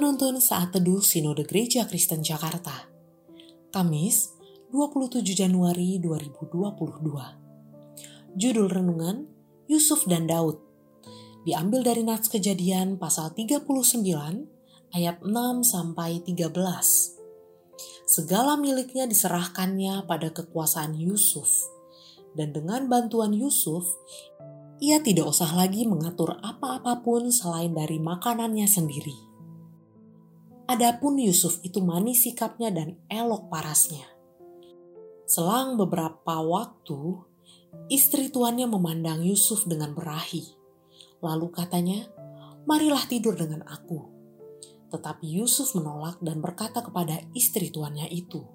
Penuntun Saat Teduh Sinode Gereja Kristen Jakarta. Kamis 27 Januari 2022 Judul Renungan Yusuf dan Daud. Diambil dari Nats Kejadian pasal 39 ayat 6 sampai 13 Segala miliknya diserahkannya pada kekuasaan Yusuf. Dan dengan bantuan Yusuf ia tidak usah lagi mengatur apa-apapun selain dari makanannya sendiri. Adapun Yusuf itu manis sikapnya dan elok parasnya. Selang beberapa waktu, istri tuannya memandang Yusuf dengan berahi. Lalu katanya, marilah tidur dengan aku. Tetapi Yusuf menolak dan berkata kepada istri tuannya itu,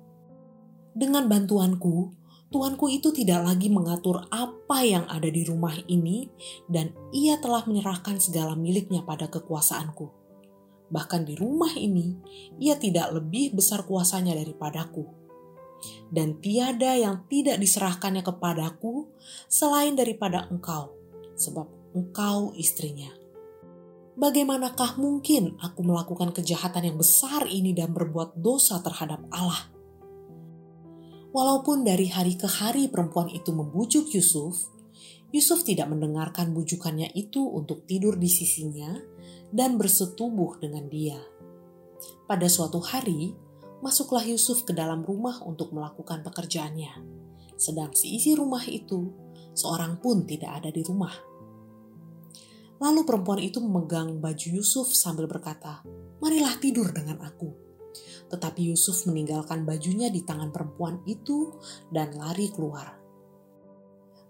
Dengan bantuanku, tuanku itu tidak lagi mengatur apa yang ada di rumah ini, dan ia telah menyerahkan segala miliknya pada kekuasaanku. Bahkan di rumah ini, ia tidak lebih besar kuasanya daripadaku. Dan tiada yang tidak diserahkannya kepadaku selain daripada engkau, sebab engkau istrinya. Bagaimanakah mungkin aku melakukan kejahatan yang besar ini dan berbuat dosa terhadap Allah? Walaupun dari hari ke hari perempuan itu membujuk Yusuf, Yusuf tidak mendengarkan bujukannya itu untuk tidur di sisinya dan bersetubuh dengan dia. Pada suatu hari, masuklah Yusuf ke dalam rumah untuk melakukan pekerjaannya. Sedang seisi rumah itu, seorang pun tidak ada di rumah. Lalu perempuan itu memegang baju Yusuf sambil berkata, "Marilah tidur dengan aku." Tetapi Yusuf meninggalkan bajunya di tangan perempuan itu dan lari keluar.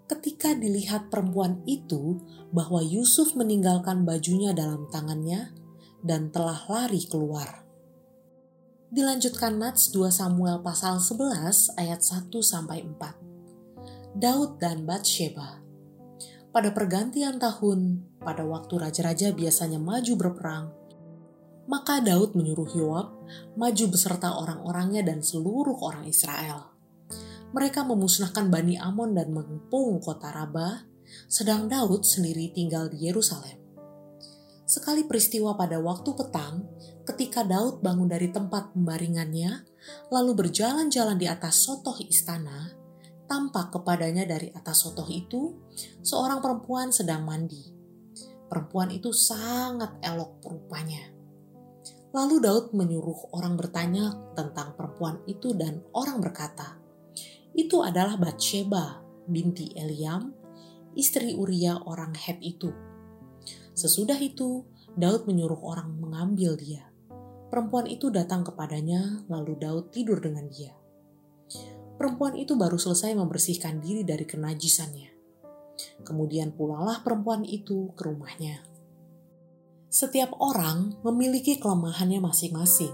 Ketika dilihat perempuan itu bahwa Yusuf meninggalkan bajunya dalam tangannya dan telah lari keluar. Dilanjutkan Nats 2 Samuel pasal 11 ayat 1 sampai 4. Daud dan Bathsheba. Pada pergantian tahun, pada waktu raja-raja biasanya maju berperang, maka Daud menyuruh Yoab maju beserta orang-orangnya dan seluruh orang Israel. Mereka memusnahkan Bani Amon dan mengepung kota Rabah, sedang Daud sendiri tinggal di Yerusalem. Sekali peristiwa pada waktu petang, ketika Daud bangun dari tempat pembaringannya, lalu berjalan-jalan di atas sotoh istana, tampak kepadanya dari atas sotoh itu seorang perempuan sedang mandi. Perempuan itu sangat elok rupanya Lalu Daud menyuruh orang bertanya tentang perempuan itu dan orang berkata, itu adalah Bathsheba binti Eliam, istri Uria orang Het itu. Sesudah itu, Daud menyuruh orang mengambil dia. Perempuan itu datang kepadanya, lalu Daud tidur dengan dia. Perempuan itu baru selesai membersihkan diri dari kenajisannya. Kemudian pulanglah perempuan itu ke rumahnya. Setiap orang memiliki kelemahannya masing-masing.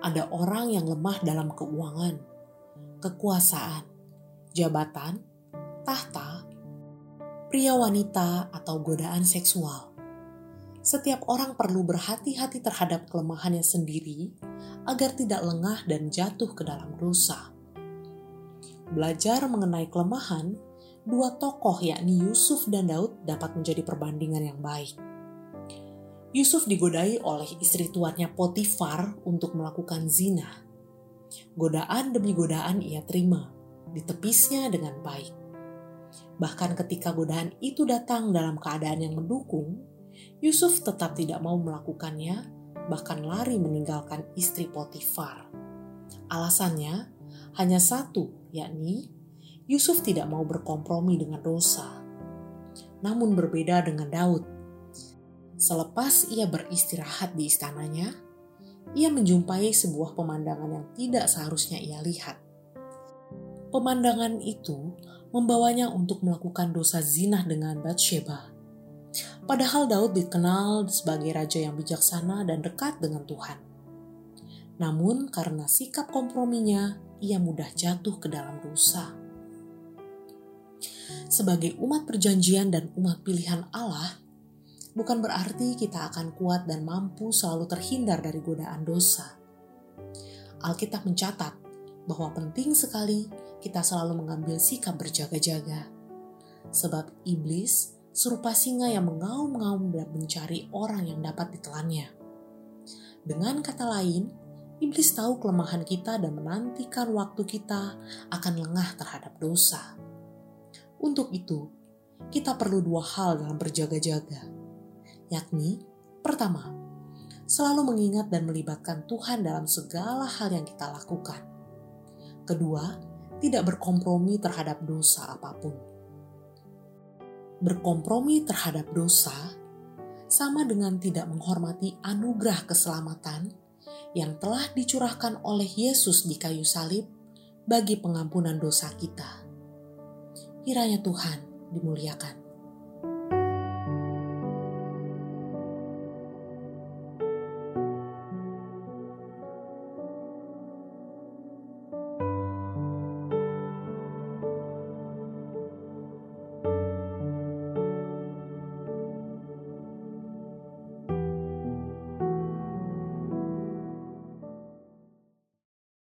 Ada orang yang lemah dalam keuangan, kekuasaan, jabatan, tahta, pria wanita, atau godaan seksual. Setiap orang perlu berhati-hati terhadap kelemahannya sendiri agar tidak lengah dan jatuh ke dalam dosa. Belajar mengenai kelemahan, dua tokoh yakni Yusuf dan Daud dapat menjadi perbandingan yang baik. Yusuf digodai oleh istri tuannya Potifar untuk melakukan zina. Godaan demi godaan ia terima, ditepisnya dengan baik. Bahkan ketika godaan itu datang dalam keadaan yang mendukung, Yusuf tetap tidak mau melakukannya, bahkan lari meninggalkan istri Potifar. Alasannya hanya satu, yakni Yusuf tidak mau berkompromi dengan dosa. Namun berbeda dengan Daud Selepas ia beristirahat di istananya, ia menjumpai sebuah pemandangan yang tidak seharusnya ia lihat. Pemandangan itu membawanya untuk melakukan dosa zina dengan Bathsheba. Padahal Daud dikenal sebagai raja yang bijaksana dan dekat dengan Tuhan. Namun karena sikap komprominya, ia mudah jatuh ke dalam dosa. Sebagai umat perjanjian dan umat pilihan Allah, bukan berarti kita akan kuat dan mampu selalu terhindar dari godaan dosa. Alkitab mencatat bahwa penting sekali kita selalu mengambil sikap berjaga-jaga. Sebab iblis serupa singa yang mengaum-ngaum dan mencari orang yang dapat ditelannya. Dengan kata lain, iblis tahu kelemahan kita dan menantikan waktu kita akan lengah terhadap dosa. Untuk itu, kita perlu dua hal dalam berjaga-jaga, yakni pertama, selalu mengingat dan melibatkan Tuhan dalam segala hal yang kita lakukan. Kedua, tidak berkompromi terhadap dosa apa pun. Berkompromi terhadap dosa sama dengan tidak menghormati anugerah keselamatan yang telah dicurahkan oleh Yesus di kayu salib bagi pengampunan dosa kita. Kiranya Tuhan dimuliakan.